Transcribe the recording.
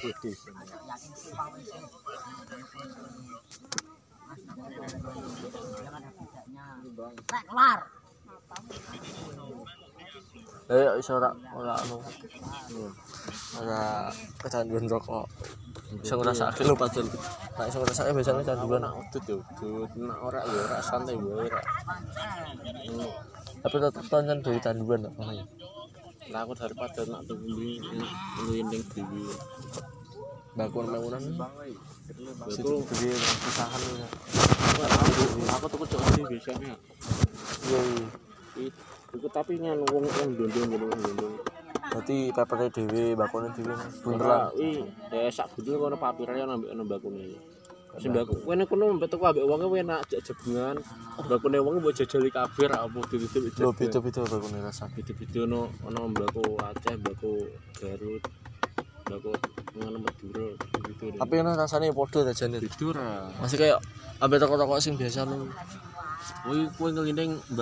gede. kelar Eh iso ora ora anu. Ora kecanduan rokok. Iso ngrasake lho padahal. Nek iso ngrasake biasane kecanduan. Nak udut ya udut, nak ora ya ora santai wae ora. Tapi tetep tonton dari canduan kok. Makanya. Lah aku daripada nak tunggu ngelinding dhewe. Bakun bangunan Itu gede pisahan aku aku tuh cocok sih biasanya. Iya Iku tapi nganu wong wong dondong ngono wong dondong. Berarti pepere dhewe, bakune dhewe. Ih, ya sak bundel kono papire nambah nambah bakune. Sembako, kene kono mbet teko ambek wonge enak jak jebengan. Bakune wonge mbok jajali kabeh ra apa dititip Lho beda-beda bakune rasa. Beda-beda ono ono mbako Aceh, mbako Garut, mbako ngono Madura gitu. Tapi kan rasanya padha ta jane. tidur. Masih kayak ambek toko-toko sing biasa lu. Kuwi kuwi ngelinding